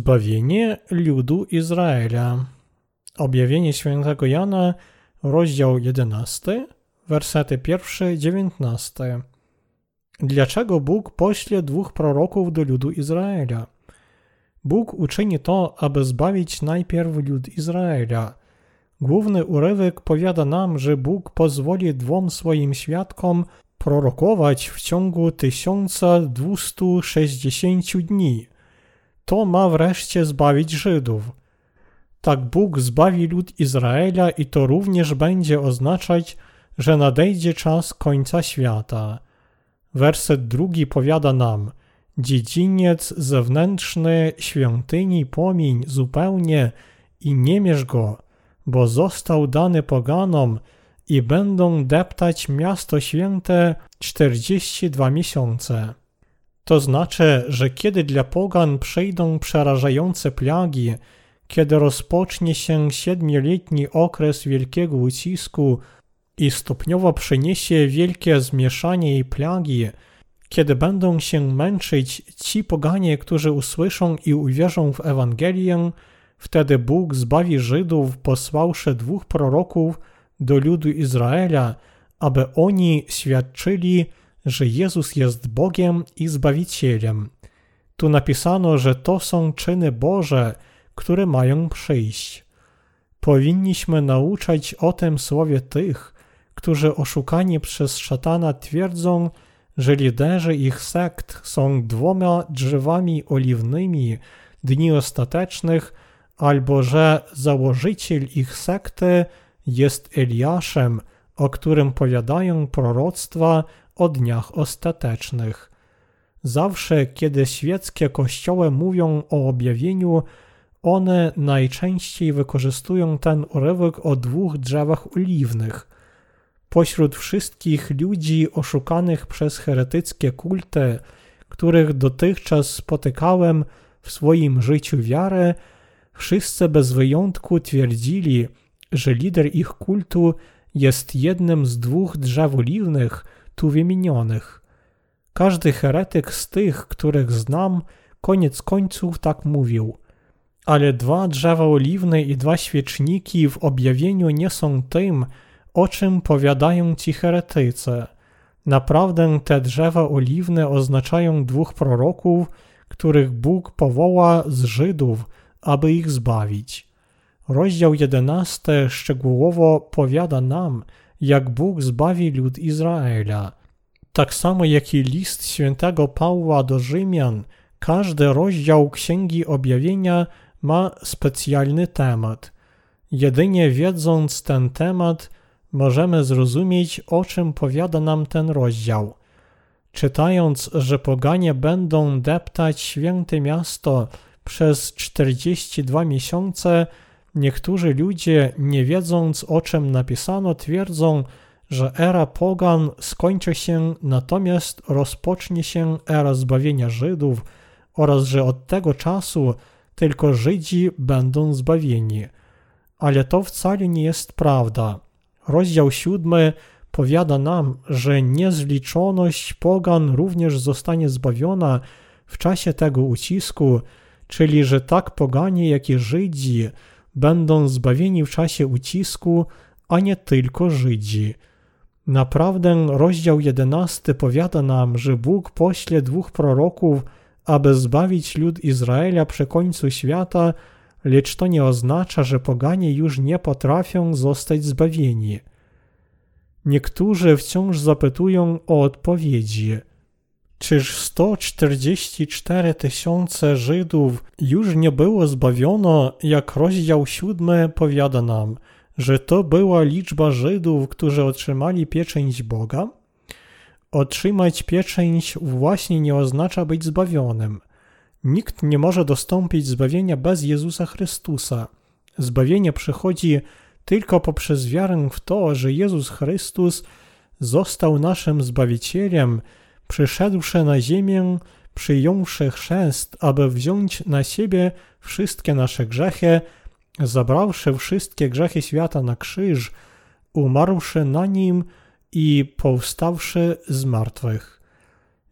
Zbawienie ludu Izraela. Objawienie świętego Jana, rozdział 11, wersety 1-19. Dlaczego Bóg pośle dwóch proroków do ludu Izraela? Bóg uczyni to, aby zbawić najpierw lud Izraela. Główny urywek powiada nam, że Bóg pozwoli dwom swoim świadkom prorokować w ciągu 1260 dni. To ma wreszcie zbawić Żydów. Tak Bóg zbawi lud Izraela i to również będzie oznaczać, że nadejdzie czas końca świata. Werset drugi powiada nam, dziedziniec zewnętrzny świątyni pomiń zupełnie i nie mierz go, bo został dany poganom i będą deptać miasto święte 42 miesiące. To znaczy, że kiedy dla pogan przejdą przerażające plagi, kiedy rozpocznie się siedmioletni okres wielkiego ucisku i stopniowo przyniesie wielkie zmieszanie i plagi, kiedy będą się męczyć ci poganie, którzy usłyszą i uwierzą w Ewangelię, wtedy Bóg zbawi Żydów, posławszy dwóch proroków do ludu Izraela, aby oni świadczyli, że Jezus jest Bogiem i Zbawicielem. Tu napisano, że to są czyny Boże, które mają przyjść. Powinniśmy nauczać o tym słowie tych, którzy oszukani przez szatana twierdzą, że liderzy ich sekt są dwoma drzewami oliwnymi dni ostatecznych, albo że założyciel ich sekty jest Eliaszem, o którym powiadają proroctwa o dniach ostatecznych. Zawsze, kiedy świeckie kościoły mówią o objawieniu, one najczęściej wykorzystują ten urywek o dwóch drzewach oliwnych. Pośród wszystkich ludzi oszukanych przez heretyckie kulty, których dotychczas spotykałem w swoim życiu wiary, wszyscy bez wyjątku twierdzili, że lider ich kultu jest jednym z dwóch drzew oliwnych tu wymienionych. Każdy heretyk z tych, których znam, koniec końców tak mówił. Ale dwa drzewa oliwne i dwa świeczniki w objawieniu nie są tym, o czym powiadają ci heretycy. Naprawdę te drzewa oliwne oznaczają dwóch proroków, których Bóg powoła z Żydów, aby ich zbawić. Rozdział 11 szczegółowo powiada nam, jak Bóg zbawi lud Izraela. Tak samo jak i list świętego Pawła do Rzymian, każdy rozdział Księgi Objawienia ma specjalny temat. Jedynie wiedząc ten temat, możemy zrozumieć, o czym powiada nam ten rozdział. Czytając, że poganie będą deptać święte miasto przez 42 miesiące, niektórzy ludzie, nie wiedząc o czym napisano, twierdzą, że era pogan skończy się, natomiast rozpocznie się era zbawienia Żydów oraz że od tego czasu tylko Żydzi będą zbawieni. Ale to wcale nie jest prawda. Rozdział siódmy powiada nam, że niezliczoność pogan również zostanie zbawiona w czasie tego ucisku, czyli że tak poganie, jak i Żydzi będą zbawieni w czasie ucisku, a nie tylko Żydzi. Naprawdę rozdział 11 powiada nam, że Bóg pośle dwóch proroków, aby zbawić lud Izraela przy końcu świata, lecz to nie oznacza, że poganie już nie potrafią zostać zbawieni. Niektórzy wciąż zapytują o odpowiedzi. Czyż 144 tysiące Żydów już nie było zbawiono, jak rozdział 7 powiada nam, że to była liczba Żydów, którzy otrzymali pieczęć Boga? Otrzymać pieczęć właśnie nie oznacza być zbawionym. Nikt nie może dostąpić zbawienia bez Jezusa Chrystusa. Zbawienie przychodzi tylko poprzez wiarę w to, że Jezus Chrystus został naszym Zbawicielem, przyszedłszy na ziemię, przyjąwszy chrzest, aby wziąć na siebie wszystkie nasze grzechy, zabrawszy wszystkie grzechy świata na krzyż, umarłszy na nim i powstawszy z martwych.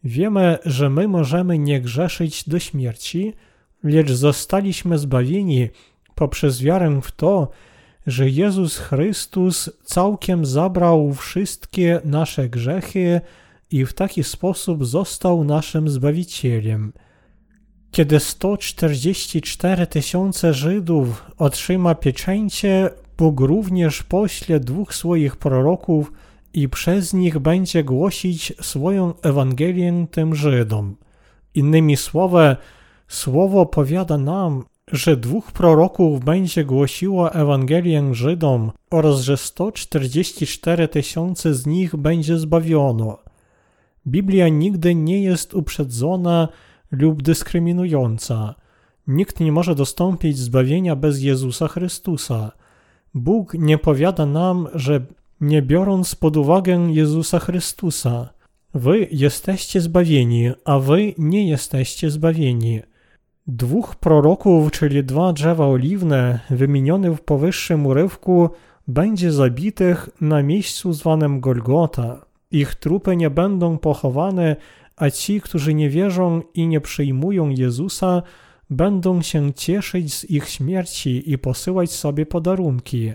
Wiemy, że my możemy nie grzeszyć do śmierci, lecz zostaliśmy zbawieni poprzez wiarę w to, że Jezus Chrystus całkiem zabrał wszystkie nasze grzechy i w taki sposób został naszym Zbawicielem. Kiedy 144 tysiące Żydów otrzyma pieczęcie, Bóg również pośle dwóch swoich proroków i przez nich będzie głosić swoją Ewangelię tym Żydom. Innymi słowy, Słowo powiada nam, że dwóch proroków będzie głosiło Ewangelię Żydom oraz że 144 tysiące z nich będzie zbawiono. Biblia nigdy nie jest uprzedzona lub dyskryminująca. Nikt nie może dostąpić zbawienia bez Jezusa Chrystusa. Bóg nie powiada nam, że nie biorąc pod uwagę Jezusa Chrystusa, wy jesteście zbawieni, a wy nie jesteście zbawieni. Dwóch proroków, czyli dwa drzewa oliwne, wymienione w powyższym urywku, będzie zabitych na miejscu zwanym Golgota. Ich trupy nie będą pochowane, a ci, którzy nie wierzą i nie przyjmują Jezusa, będą się cieszyć z ich śmierci i posyłać sobie podarunki.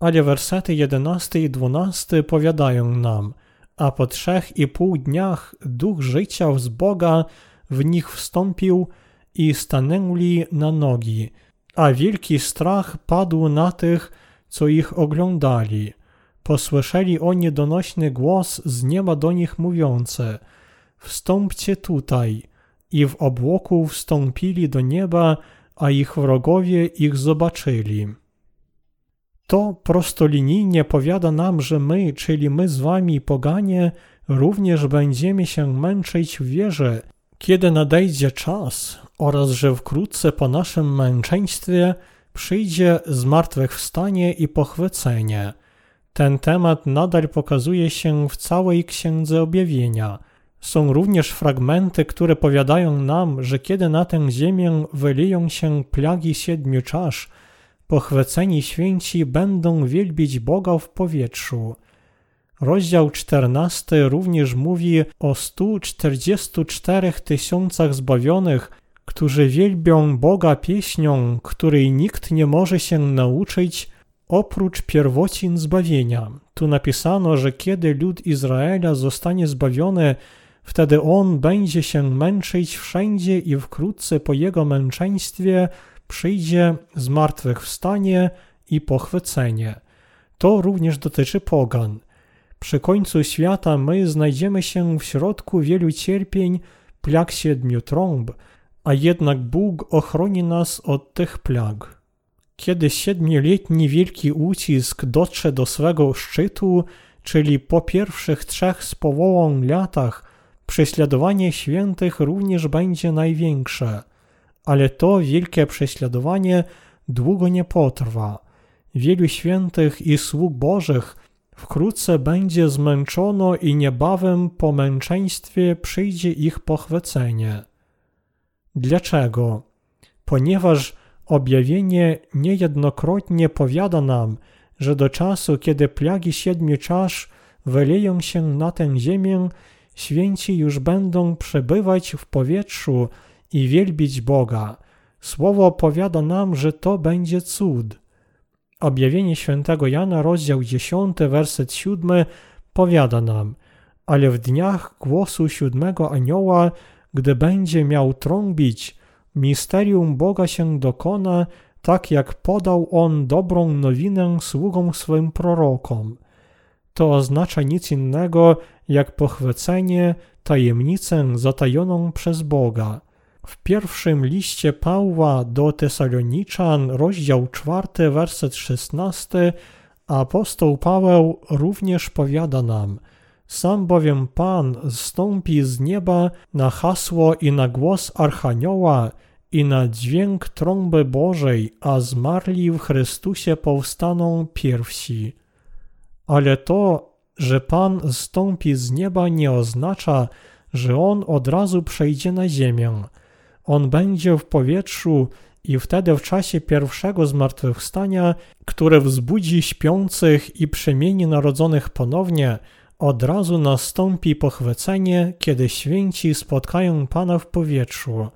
Ale wersety 11 i 12 powiadają nam, a po trzech i pół dniach duch życia z Boga w nich wstąpił i stanęli na nogi, a wielki strach padł na tych, co ich oglądali. Posłyszeli oni donośny głos z nieba do nich mówiący: Wstąpcie tutaj. I w obłoku wstąpili do nieba, a ich wrogowie ich zobaczyli. To prostolinijnie powiada nam, że my, czyli my z wami, poganie, również będziemy się męczyć w wierze, kiedy nadejdzie czas, oraz że wkrótce po naszym męczeństwie przyjdzie zmartwychwstanie i pochwycenie. Ten temat nadal pokazuje się w całej Księdze Objawienia. Są również fragmenty, które powiadają nam, że kiedy na tę ziemię wyliją się plagi siedmiu czasz, pochwyceni święci będą wielbić Boga w powietrzu. Rozdział 14 również mówi o 144 tysiącach zbawionych, którzy wielbią Boga pieśnią, której nikt nie może się nauczyć oprócz pierwocin zbawienia. Tu napisano, że kiedy lud Izraela zostanie zbawiony, wtedy on będzie się męczyć wszędzie i wkrótce po jego męczeństwie przyjdzie zmartwychwstanie i pochwycenie. To również dotyczy pogan. Przy końcu świata my znajdziemy się w środku wielu cierpień, plag siedmiu trąb, a jednak Bóg ochroni nas od tych plag. Kiedy siedmioletni wielki ucisk dotrze do swego szczytu, czyli po pierwszych trzech z połową latach, prześladowanie świętych również będzie największe. Ale to wielkie prześladowanie długo nie potrwa. Wielu świętych i sług Bożych wkrótce będzie zmęczono i niebawem po męczeństwie przyjdzie ich pochwycenie. Dlaczego? Ponieważ objawienie niejednokrotnie powiada nam, że do czasu, kiedy plagi siedmiu czasz wyleją się na tę ziemię, święci już będą przebywać w powietrzu i wielbić Boga. Słowo powiada nam, że to będzie cud. Objawienie świętego Jana, rozdział 10, werset 7 powiada nam, ale w dniach głosu siódmego anioła gdy będzie miał trąbić, misterium Boga się dokona, tak jak podał on dobrą nowinę sługom swym prorokom. To oznacza nic innego jak pochwycenie, tajemnicę zatajoną przez Boga. W pierwszym liście Pawła do Tesaloniczan, rozdział 4, werset 16, apostoł Paweł również powiada nam – sam bowiem Pan zstąpi z nieba na hasło i na głos Archanioła i na dźwięk trąby Bożej, a zmarli w Chrystusie powstaną pierwsi. Ale to, że Pan zstąpi z nieba nie oznacza, że On od razu przejdzie na ziemię. On będzie w powietrzu i wtedy w czasie pierwszego zmartwychwstania, które wzbudzi śpiących i przemieni narodzonych ponownie, od razu nastąpi pochwycenie, kiedy święci spotkają Pana w powietrzu.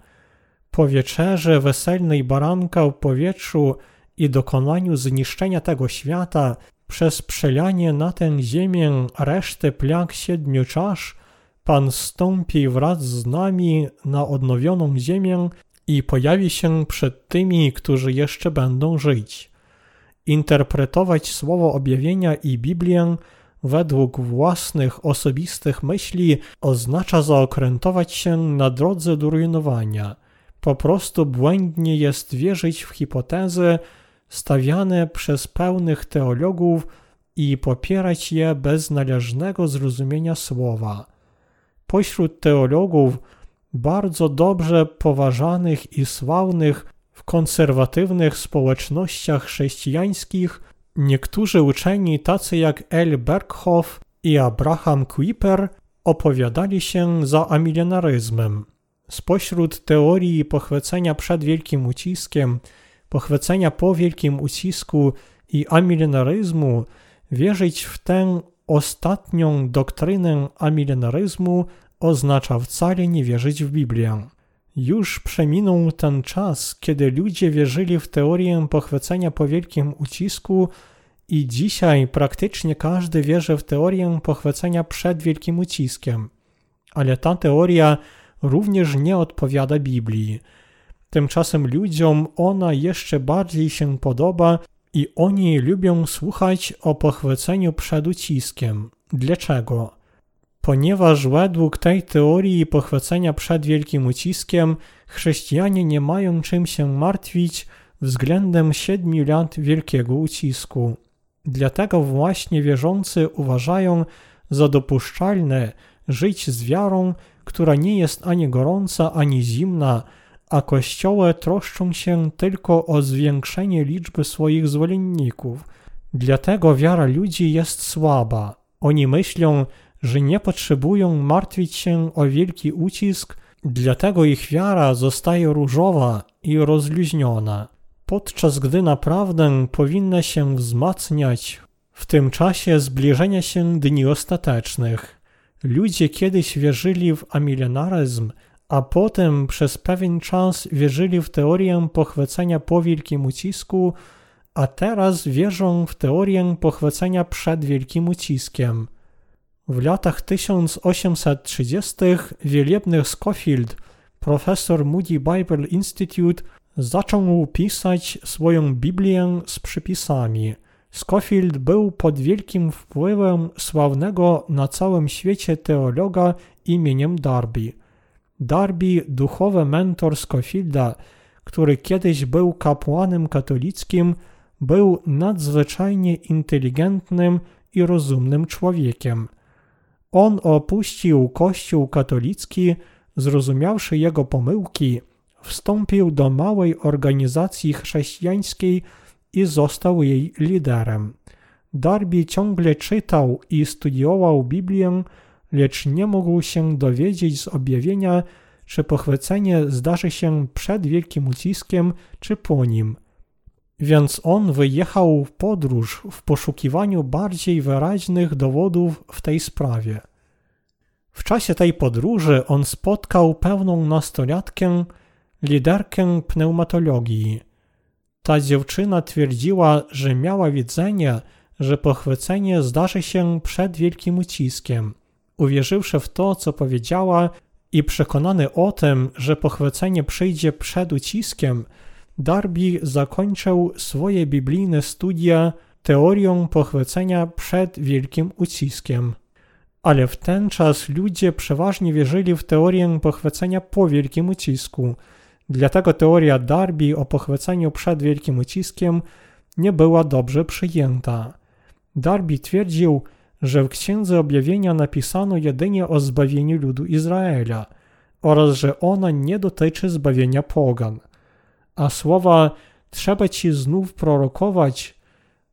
Po wieczerzy weselnej baranka w powietrzu i dokonaniu zniszczenia tego świata przez przelanie na tę ziemię reszty plag siedmiu czasz, Pan stąpi wraz z nami na odnowioną ziemię i pojawi się przed tymi, którzy jeszcze będą żyć. Interpretować słowo objawienia i Biblię według własnych osobistych myśli oznacza zaokrętować się na drodze do rujnowania. Po prostu błędnie jest wierzyć w hipotezy stawiane przez pełnych teologów i popierać je bez należnego zrozumienia słowa. Pośród teologów bardzo dobrze poważanych i sławnych w konserwatywnych społecznościach chrześcijańskich niektórzy uczeni tacy jak L. Berghoff i Abraham Kuyper opowiadali się za amilenaryzmem. Spośród teorii pochwycenia przed wielkim uciskiem, pochwycenia po wielkim ucisku i amilenaryzmu wierzyć w tę ostatnią doktrynę amilenaryzmu oznacza wcale nie wierzyć w Biblię. Już przeminął ten czas, kiedy ludzie wierzyli w teorię pochwycenia po wielkim ucisku i dzisiaj praktycznie każdy wierzy w teorię pochwycenia przed wielkim uciskiem. Ale ta teoria również nie odpowiada Biblii. Tymczasem ludziom ona jeszcze bardziej się podoba i oni lubią słuchać o pochwyceniu przed uciskiem. Dlaczego? Ponieważ według tej teorii pochwycenia przed wielkim uciskiem chrześcijanie nie mają czym się martwić względem siedmiu lat wielkiego ucisku. Dlatego właśnie wierzący uważają za dopuszczalne żyć z wiarą, która nie jest ani gorąca, ani zimna, a kościoły troszczą się tylko o zwiększenie liczby swoich zwolenników. Dlatego wiara ludzi jest słaba. Oni myślą, że nie potrzebują martwić się o wielki ucisk, dlatego ich wiara zostaje różowa i rozluźniona, podczas gdy naprawdę powinna się wzmacniać w tym czasie zbliżenia się dni ostatecznych. Ludzie kiedyś wierzyli w amilenaryzm, a potem przez pewien czas wierzyli w teorię pochwycenia po wielkim ucisku, a teraz wierzą w teorię pochwycenia przed wielkim uciskiem. W latach 1830 wielebny Scofield, profesor Moody Bible Institute, zaczął pisać swoją Biblię z przypisami. Scofield był pod wielkim wpływem sławnego na całym świecie teologa imieniem Darby. Darby, duchowy mentor Scofielda, który kiedyś był kapłanem katolickim, był nadzwyczajnie inteligentnym i rozumnym człowiekiem. On opuścił Kościół katolicki, zrozumiawszy jego pomyłki, wstąpił do małej organizacji chrześcijańskiej i został jej liderem. Darby ciągle czytał i studiował Biblię, lecz nie mógł się dowiedzieć z objawienia, czy pochwycenie zdarzy się przed wielkim uciskiem, czy po nim. Więc on wyjechał w podróż w poszukiwaniu bardziej wyraźnych dowodów w tej sprawie. W czasie tej podróży on spotkał pewną nastolatkę, liderkę pneumatologii. Ta dziewczyna twierdziła, że miała widzenie, że pochwycenie zdarzy się przed wielkim uciskiem. Uwierzywszy w to, co powiedziała i przekonany o tym, że pochwycenie przyjdzie przed uciskiem, Darby zakończył swoje biblijne studia teorią pochwycenia przed wielkim uciskiem. Ale w ten czas ludzie przeważnie wierzyli w teorię pochwycenia po wielkim ucisku. Dlatego teoria Darby o pochwyceniu przed wielkim uciskiem nie była dobrze przyjęta. Darby twierdził, że w Księdze Objawienia napisano jedynie o zbawieniu ludu Izraela oraz że ona nie dotyczy zbawienia pogan. A słowa trzeba ci znów prorokować,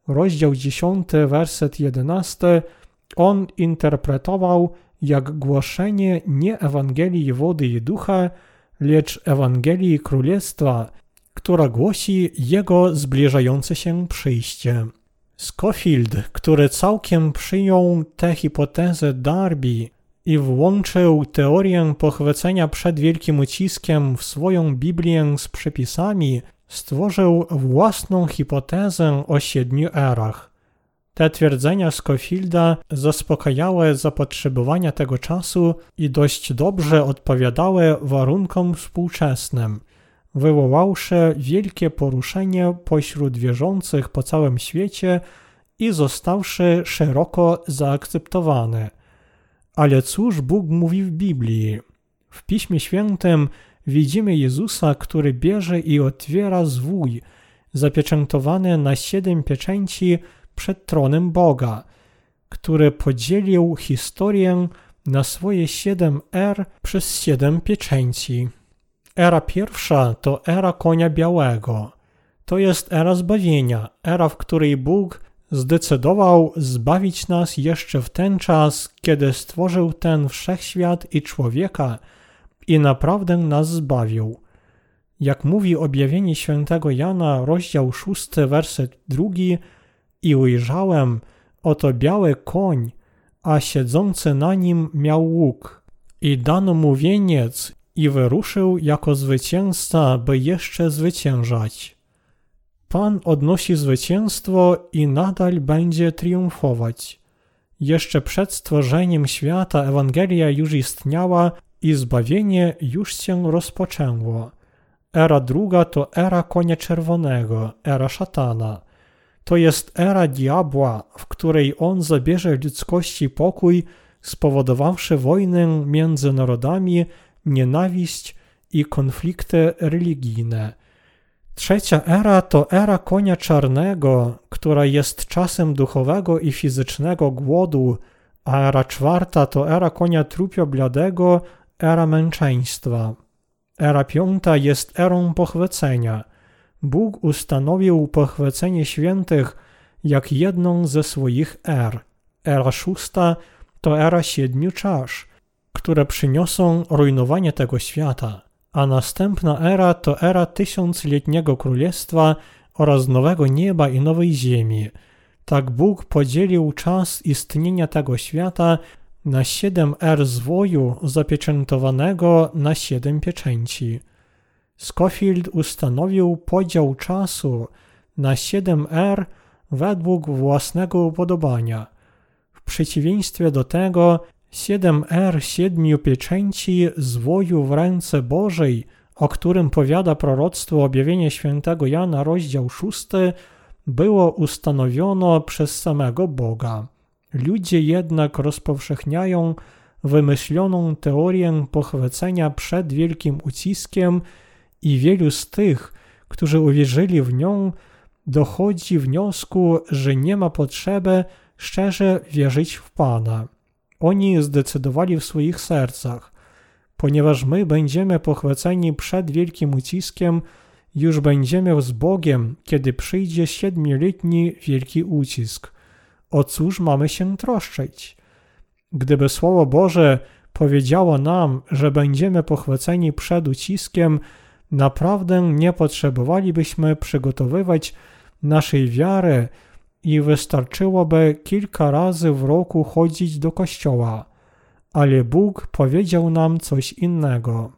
rozdział 10, werset 11, on interpretował jak głoszenie nie Ewangelii wody i ducha, lecz Ewangelii Królestwa, która głosi Jego zbliżające się przyjście. Scofield, który całkiem przyjął tę hipotezę Darby i włączył teorię pochwycenia przed wielkim uciskiem w swoją Biblię z przepisami, stworzył własną hipotezę o siedmiu erach. Te twierdzenia Scofielda zaspokajały zapotrzebowania tego czasu i dość dobrze odpowiadały warunkom współczesnym, wywoławszy wielkie poruszenie pośród wierzących po całym świecie i zostawszy szeroko zaakceptowane. Ale cóż Bóg mówi w Biblii? W Piśmie Świętym widzimy Jezusa, który bierze i otwiera zwój, zapieczętowany na siedem pieczęci przed tronem Boga, który podzielił historię na swoje siedem er przez siedem pieczęci. Era pierwsza to era konia białego. To jest era zbawienia, era, w której Bóg zdecydował zbawić nas jeszcze w ten czas, kiedy stworzył ten wszechświat i człowieka i naprawdę nas zbawił. Jak mówi objawienie świętego Jana, rozdział 6, werset 2, i ujrzałem, oto biały koń, a siedzący na nim miał łuk. I dano mu wieniec i wyruszył jako zwycięzca, by jeszcze zwyciężać. Pan odnosi zwycięstwo i nadal będzie triumfować. Jeszcze przed stworzeniem świata Ewangelia już istniała i zbawienie już się rozpoczęło. Era druga to era konia czerwonego, era szatana. To jest era diabła, w której on zabierze ludzkości pokój, spowodowawszy wojnę między narodami, nienawiść i konflikty religijne. Trzecia era to era konia czarnego, która jest czasem duchowego i fizycznego głodu, a era czwarta to era konia trupio bladego, era męczeństwa. Era piąta jest erą pochwycenia. Bóg ustanowił pochwycenie świętych jak jedną ze swoich er. Era szósta to era siedmiu czasz, które przyniosą rujnowanie tego świata a następna era to era tysiącletniego królestwa oraz nowego nieba i nowej ziemi. Tak Bóg podzielił czas istnienia tego świata na siedem er zwoju zapieczętowanego na siedem pieczęci. Scofield ustanowił podział czasu na siedem er według własnego upodobania. W przeciwieństwie do tego, Siedem R siedmiu pieczęci zwoju w ręce Bożej, o którym powiada proroctwo objawienie świętego Jana, rozdział szósty, było ustanowiono przez samego Boga. Ludzie jednak rozpowszechniają wymyśloną teorię pochwycenia przed wielkim uciskiem i wielu z tych, którzy uwierzyli w nią, dochodzi wniosku, że nie ma potrzeby szczerze wierzyć w Pana. Oni zdecydowali w swoich sercach, ponieważ my będziemy pochwyceni przed wielkim uciskiem, już będziemy z Bogiem, kiedy przyjdzie siedmioletni wielki ucisk. O cóż mamy się troszczyć? Gdyby Słowo Boże powiedziało nam, że będziemy pochwyceni przed uciskiem, naprawdę nie potrzebowalibyśmy przygotowywać naszej wiary, i wystarczyłoby kilka razy w roku chodzić do kościoła, ale Bóg powiedział nam coś innego.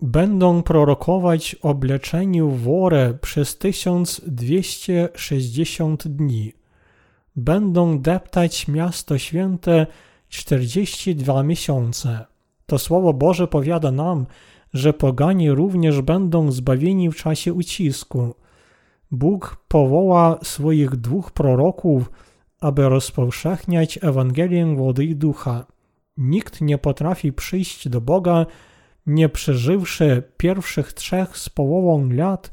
Będą prorokować o bleczeniu worę przez 1260 dni. Będą deptać miasto święte 42 miesiące. To Słowo Boże powiada nam, że pogani również będą zbawieni w czasie ucisku – Bóg powoła swoich dwóch proroków, aby rozpowszechniać Ewangelię wody i ducha. Nikt nie potrafi przyjść do Boga, nie przeżywszy pierwszych trzech z połową lat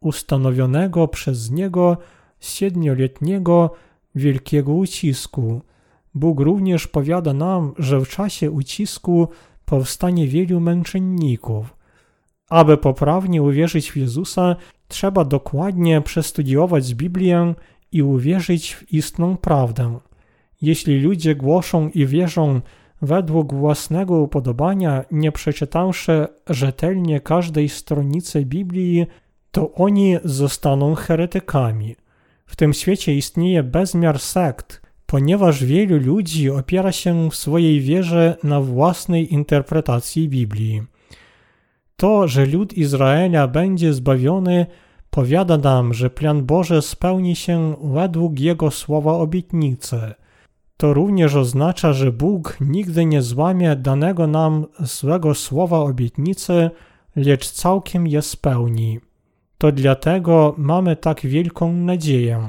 ustanowionego przez Niego siedmioletniego wielkiego ucisku. Bóg również powiada nam, że w czasie ucisku powstanie wielu męczenników. Aby poprawnie uwierzyć w Jezusa, trzeba dokładnie przestudiować Biblię i uwierzyć w istną prawdę. Jeśli ludzie głoszą i wierzą według własnego upodobania, nie przeczytawszy rzetelnie każdej stronicy Biblii, to oni zostaną heretykami. W tym świecie istnieje bezmiar sekt, ponieważ wielu ludzi opiera się w swojej wierze na własnej interpretacji Biblii. To, że lud Izraela będzie zbawiony, powiada nam, że plan Boży spełni się według Jego słowa obietnicy. To również oznacza, że Bóg nigdy nie złamie danego nam swego słowa obietnicy, lecz całkiem je spełni. To dlatego mamy tak wielką nadzieję.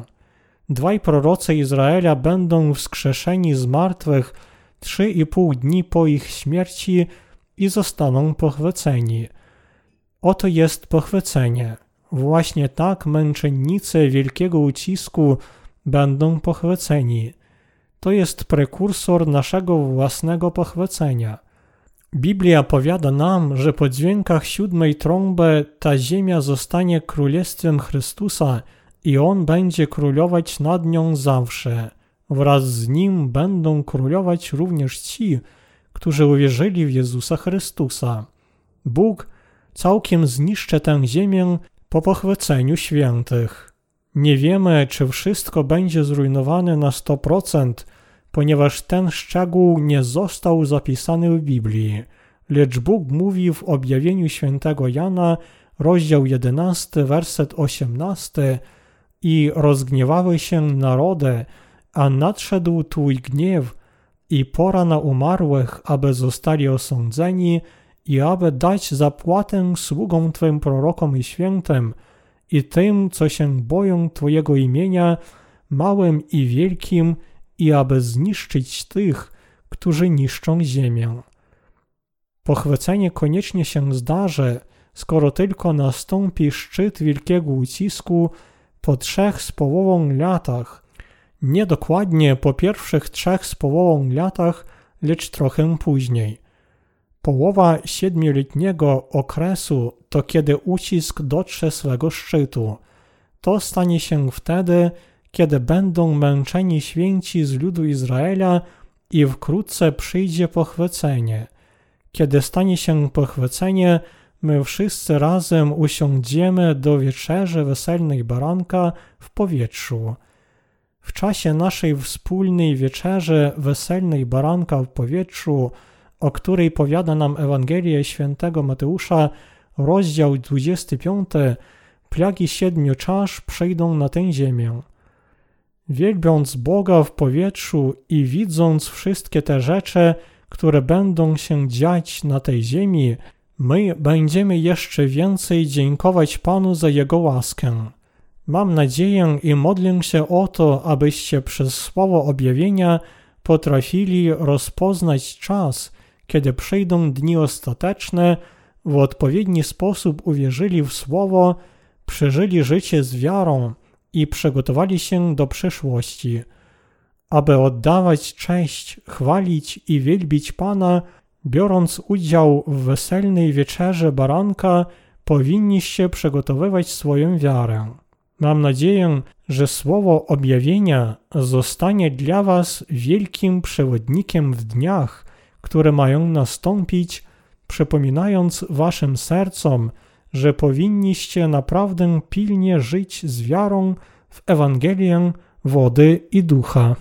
Dwaj prorocy Izraela będą wskrzeszeni z martwych trzy i pół dni po ich śmierci i zostaną pochwyceni. Oto jest pochwycenie. Właśnie tak męczennicy wielkiego ucisku będą pochwyceni. To jest prekursor naszego własnego pochwycenia. Biblia powiada nam, że po dźwiękach siódmej trąby ta ziemia zostanie królestwem Chrystusa i On będzie królować nad nią zawsze. Wraz z Nim będą królować również ci, którzy uwierzyli w Jezusa Chrystusa. Bóg całkiem zniszczy tę ziemię po pochwyceniu świętych. Nie wiemy, czy wszystko będzie zrujnowane na 100%, ponieważ ten szczegół nie został zapisany w Biblii. Lecz Bóg mówi w objawieniu świętego Jana, rozdział 11, werset 18 i rozgniewały się narody, a nadszedł Twój gniew i pora na umarłych, aby zostali osądzeni i aby dać zapłatę sługom Twym prorokom i świętym i tym, co się boją Twojego imienia, małym i wielkim, i aby zniszczyć tych, którzy niszczą ziemię. Pochwycenie koniecznie się zdarzy, skoro tylko nastąpi szczyt wielkiego ucisku po trzech z połową latach. Nie dokładnie po pierwszych trzech z połową latach, lecz trochę później. Połowa siedmioletniego okresu to kiedy ucisk dotrze swego szczytu. To stanie się wtedy, kiedy będą męczeni święci z ludu Izraela i wkrótce przyjdzie pochwycenie. Kiedy stanie się pochwycenie, my wszyscy razem usiądziemy do wieczerzy weselnej baranka w powietrzu. W czasie naszej wspólnej wieczerzy weselnej baranka w powietrzu, o której powiada nam Ewangelia świętego Mateusza, rozdział 25, plagi siedmiu czasz przyjdą na tę ziemię. Wielbiąc Boga w powietrzu i widząc wszystkie te rzeczy, które będą się dziać na tej ziemi, my będziemy jeszcze więcej dziękować Panu za Jego łaskę. Mam nadzieję i modlę się o to, abyście przez słowo objawienia potrafili rozpoznać czas, kiedy przyjdą dni ostateczne, w odpowiedni sposób uwierzyli w słowo, przeżyli życie z wiarą i przygotowali się do przyszłości. Aby oddawać cześć, chwalić i wielbić Pana, biorąc udział w weselnej wieczerze baranka, powinniście przygotowywać swoją wiarę. Mam nadzieję, że słowo objawienia zostanie dla Was wielkim przewodnikiem w dniach, które mają nastąpić, przypominając Waszym sercom, że powinniście naprawdę pilnie żyć z wiarą w Ewangelię wody i ducha.